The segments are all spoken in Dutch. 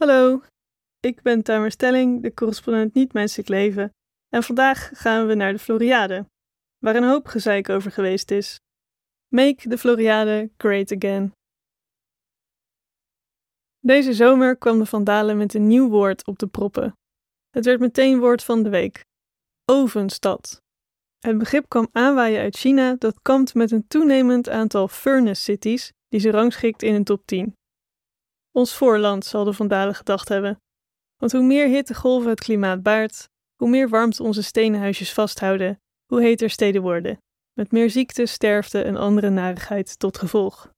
Hallo, ik ben Tamer Stelling, de correspondent niet-menselijk leven. En vandaag gaan we naar de Floriade, waar een hoop gezeik over geweest is. Make the Floriade great again. Deze zomer kwam de Vandalen met een nieuw woord op de proppen. Het werd meteen woord van de week: ovenstad. Het begrip kwam aanwaaien uit China dat kampt met een toenemend aantal furnace cities die ze rangschikt in een top 10. Ons voorland zal de Vandalen gedacht hebben. Want hoe meer hittegolven het klimaat baart, hoe meer warmte onze stenen huisjes vasthouden, hoe heter steden worden, met meer ziekte, sterfte en andere narigheid tot gevolg.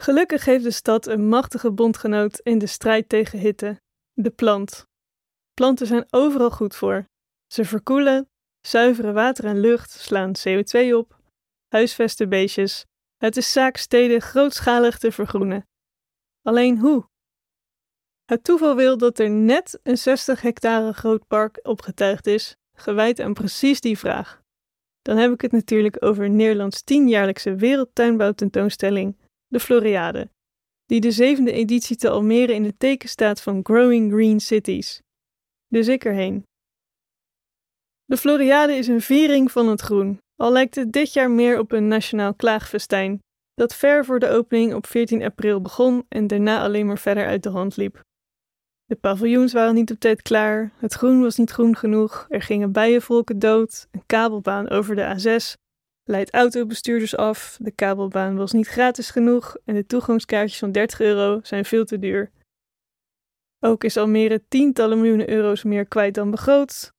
Gelukkig heeft de stad een machtige bondgenoot in de strijd tegen hitte: de plant. Planten zijn overal goed voor. Ze verkoelen, zuiveren water en lucht, slaan CO2 op, huisvesten beestjes. Het is zaak steden grootschalig te vergroenen. Alleen hoe? Het toeval wil dat er net een 60 hectare groot park opgetuigd is, gewijd aan precies die vraag. Dan heb ik het natuurlijk over Nederlands tienjaarlijkse wereldtuinbouwtentoonstelling, de Floriade, die de zevende editie te Almere in het teken staat van Growing Green Cities. Dus ik erheen. De Floriade is een viering van het groen, al lijkt het dit jaar meer op een nationaal klaagfestijn, dat ver voor de opening op 14 april begon en daarna alleen maar verder uit de hand liep. De paviljoens waren niet op tijd klaar, het groen was niet groen genoeg, er gingen bijenvolken dood, een kabelbaan over de A6 leidt autobestuurders af, de kabelbaan was niet gratis genoeg en de toegangskaartjes van 30 euro zijn veel te duur. Ook is Almere tientallen miljoenen euro's meer kwijt dan begroot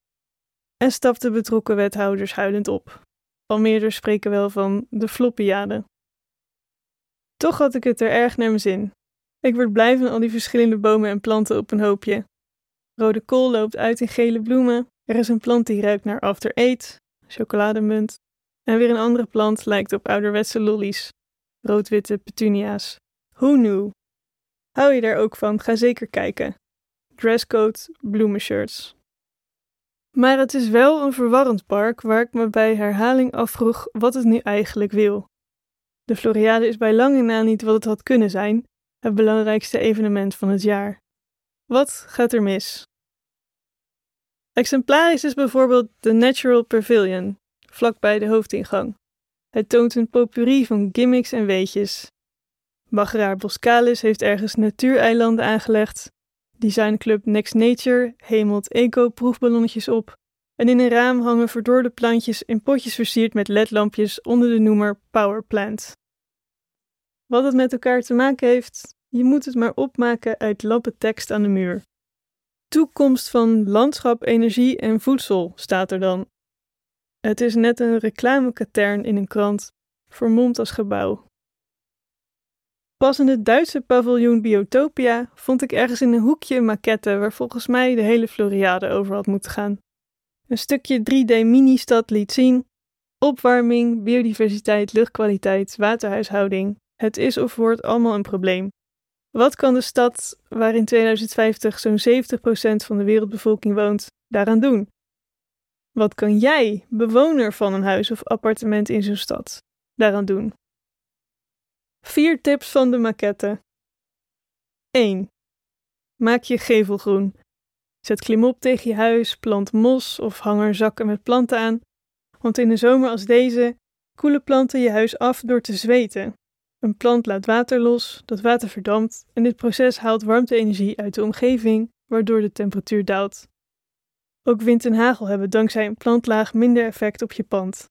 en stapten betrokken wethouders huilend op. Almeerders spreken wel van de floppiade. Toch had ik het er erg naar mijn zin. Ik word blij van al die verschillende bomen en planten op een hoopje. Rode kool loopt uit in gele bloemen. Er is een plant die ruikt naar after eight, chocolademunt. En weer een andere plant lijkt op ouderwetse lollies, rood-witte petunia's. Who knew? Hou je daar ook van? Ga zeker kijken. Dresscode, bloemenshirts. Maar het is wel een verwarrend park waar ik me bij herhaling afvroeg wat het nu eigenlijk wil. De Floriade is bij lange na niet wat het had kunnen zijn, het belangrijkste evenement van het jaar. Wat gaat er mis? Exemplarisch is bijvoorbeeld de Natural Pavilion, vlakbij de hoofdingang. Het toont een potpourri van gimmicks en weetjes. Bageraar Boscalis heeft ergens natuureilanden aangelegd. Designclub Next Nature hemelt eco-proefballonnetjes op. En in een raam hangen verdorde plantjes in potjes versierd met ledlampjes onder de noemer Powerplant. Wat het met elkaar te maken heeft, je moet het maar opmaken uit lappen tekst aan de muur. Toekomst van landschap, energie en voedsel staat er dan. Het is net een reclamekatern in een krant, vermomd als gebouw. Pas in het Duitse paviljoen Biotopia vond ik ergens in een hoekje een maquette waar volgens mij de hele Floriade over had moeten gaan. Een stukje 3D mini-stad liet zien opwarming, biodiversiteit, luchtkwaliteit, waterhuishouding. Het is of wordt allemaal een probleem. Wat kan de stad, waar in 2050 zo'n 70% van de wereldbevolking woont, daaraan doen? Wat kan jij, bewoner van een huis of appartement in zo'n stad, daaraan doen? Vier tips van de maquette. 1. Maak je gevel groen. Zet klimop tegen je huis, plant mos of hang er zakken met planten aan. Want in een zomer als deze koelen planten je huis af door te zweten. Een plant laat water los, dat water verdampt en dit proces haalt warmte-energie uit de omgeving, waardoor de temperatuur daalt. Ook wind en hagel hebben dankzij een plantlaag minder effect op je pand.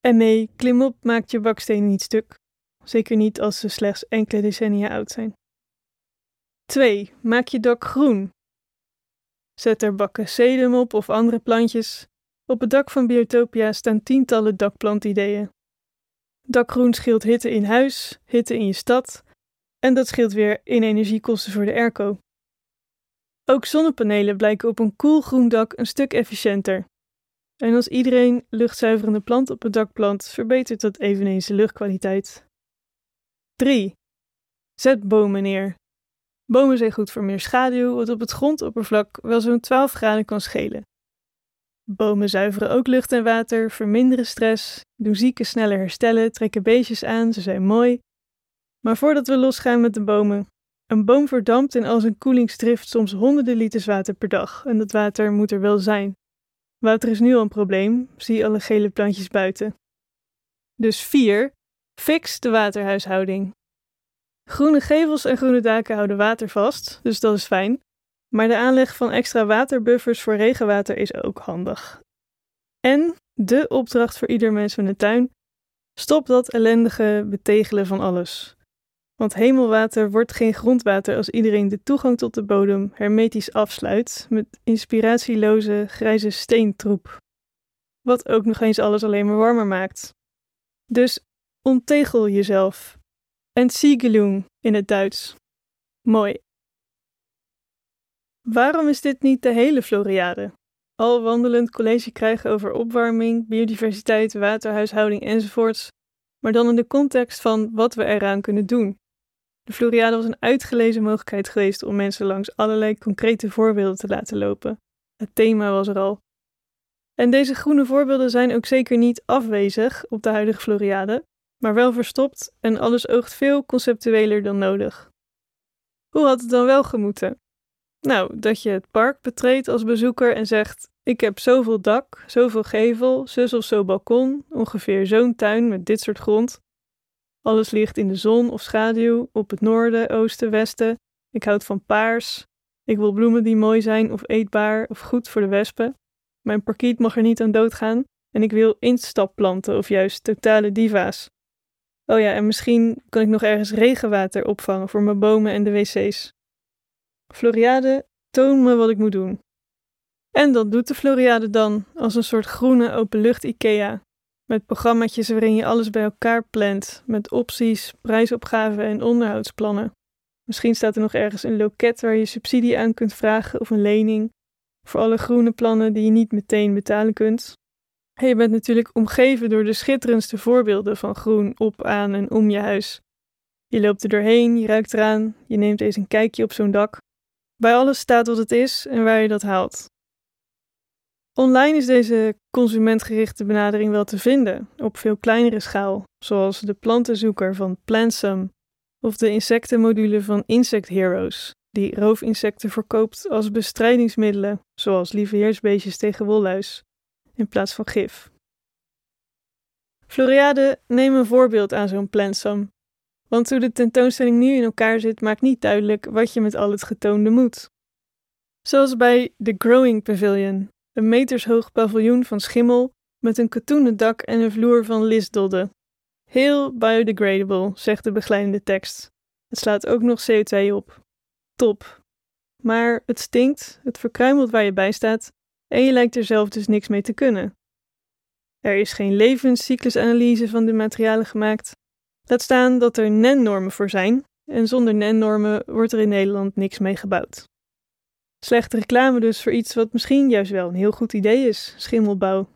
En nee, klimop maakt je bakstenen niet stuk, zeker niet als ze slechts enkele decennia oud zijn. 2. Maak je dak groen. Zet er bakken sedum op of andere plantjes. Op het dak van Biotopia staan tientallen dakplantideeën. Dakgroen scheelt hitte in huis, hitte in je stad en dat scheelt weer in energiekosten voor de airco. Ook zonnepanelen blijken op een koel groen dak een stuk efficiënter. En als iedereen luchtzuiverende plant op het dak plant, verbetert dat eveneens de luchtkwaliteit. 3. Zet bomen neer. Bomen zijn goed voor meer schaduw, wat op het grondoppervlak wel zo'n 12 graden kan schelen. Bomen zuiveren ook lucht en water, verminderen stress, doen zieken sneller herstellen, trekken beestjes aan, ze zijn mooi. Maar voordat we losgaan met de bomen, Een boom verdampt in al zijn koelingsdrift soms honderden liters water per dag en dat water moet er wel zijn. Water is nu al een probleem, zie alle gele plantjes buiten. Dus 4. Fix de waterhuishouding. Groene gevels en groene daken houden water vast, dus dat is fijn. Maar de aanleg van extra waterbuffers voor regenwater is ook handig. En de opdracht voor ieder mens met een tuin: stop dat ellendige betegelen van alles. Want hemelwater wordt geen grondwater als iedereen de toegang tot de bodem hermetisch afsluit met inspiratieloze grijze steentroep. Wat ook nog eens alles alleen maar warmer maakt. Dus onttegel jezelf. Entsiegelung in het Duits. Mooi. Waarom is dit niet de hele Floriade? Al wandelend college krijgen over opwarming, biodiversiteit, waterhuishouding enzovoorts, maar dan in de context van wat we eraan kunnen doen. De Floriade was een uitgelezen mogelijkheid geweest om mensen langs allerlei concrete voorbeelden te laten lopen. Het thema was er al. En deze groene voorbeelden zijn ook zeker niet afwezig op de huidige Floriade, maar wel verstopt en alles oogt veel conceptueler dan nodig. Hoe had het dan wel gemoeten? Nou, dat je het park betreedt als bezoeker en zegt: Ik heb zoveel dak, zoveel gevel, zus of zo balkon, ongeveer zo'n tuin met dit soort grond. Alles ligt in de zon of schaduw, op het noorden, oosten, westen. Ik houd van paars. Ik wil bloemen die mooi zijn of eetbaar of goed voor de wespen. Mijn parkiet mag er niet aan doodgaan. En ik wil instapplanten of juist totale diva's. Oh ja, en misschien kan ik nog ergens regenwater opvangen voor mijn bomen en de wc's. Floriade, toon me wat ik moet doen. En dat doet de Floriade dan, als een soort groene openlucht IKEA. Met programma's waarin je alles bij elkaar plant, met opties, prijsopgaven en onderhoudsplannen. Misschien staat er nog ergens een loket waar je subsidie aan kunt vragen of een lening. Voor alle groene plannen die je niet meteen betalen kunt. Je bent natuurlijk omgeven door de schitterendste voorbeelden van groen op, aan en om je huis. Je loopt er doorheen, je ruikt eraan, je neemt eens een kijkje op zo'n dak. Bij alles staat wat het is en waar je dat haalt. Online is deze consumentgerichte benadering wel te vinden, op veel kleinere schaal, zoals de plantenzoeker van Plantsum of de insectenmodule van Insect Heroes, die roofinsecten verkoopt als bestrijdingsmiddelen, zoals lieveheersbeestjes tegen wolluis, in plaats van gif. Floriade, neem een voorbeeld aan zo'n Plantsum, want hoe de tentoonstelling nu in elkaar zit, maakt niet duidelijk wat je met al het getoonde moet. Zoals bij The Growing Pavilion, een metershoog paviljoen van schimmel met een katoenen dak en een vloer van lisdodden. Heel biodegradable, zegt de begeleidende tekst. Het slaat ook nog CO2 op. Top. Maar het stinkt, het verkruimelt waar je bij staat en je lijkt er zelf dus niks mee te kunnen. Er is geen levenscyclusanalyse van de materialen gemaakt. Laat staan dat er NEN-normen voor zijn en zonder NEN-normen wordt er in Nederland niks mee gebouwd. Slechte reclame dus voor iets wat misschien juist wel een heel goed idee is: schimmelbouw.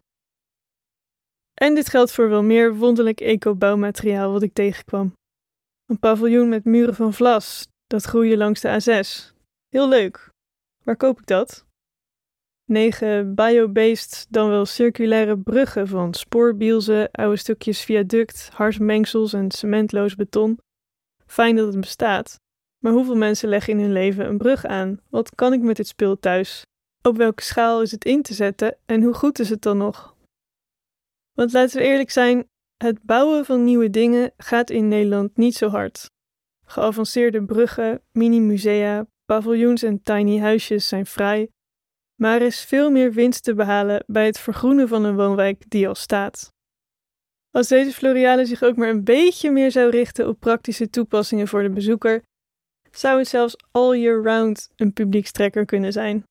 En dit geldt voor wel meer wonderlijk eco-bouwmateriaal wat ik tegenkwam. Een paviljoen met muren van vlas, dat groeide langs de A6. Heel leuk. Waar koop ik dat? 9 biobased, dan wel circulaire bruggen van spoorbielzen, oude stukjes viaduct, hars mengsels en cementloos beton. Fijn dat het bestaat, maar hoeveel mensen leggen in hun leven een brug aan? Wat kan ik met dit spul thuis? Op welke schaal is het in te zetten en hoe goed is het dan nog? Want laten we eerlijk zijn, het bouwen van nieuwe dingen gaat in Nederland niet zo hard. Geavanceerde bruggen, mini-musea, paviljoens en tiny huisjes zijn vrij, maar er is veel meer winst te behalen bij het vergroenen van een woonwijk die al staat. Als deze Floriade zich ook maar een beetje meer zou richten op praktische toepassingen voor de bezoeker, zou het zelfs all year round een publiekstrekker kunnen zijn.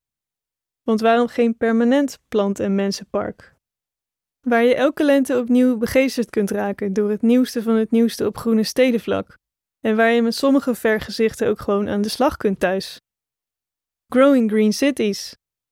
Want waarom geen permanent plant- en mensenpark? Waar je elke lente opnieuw begeesterd kunt raken door het nieuwste van het nieuwste op groene stedenvlak. En waar je met sommige vergezichten ook gewoon aan de slag kunt thuis. Growing Green Cities,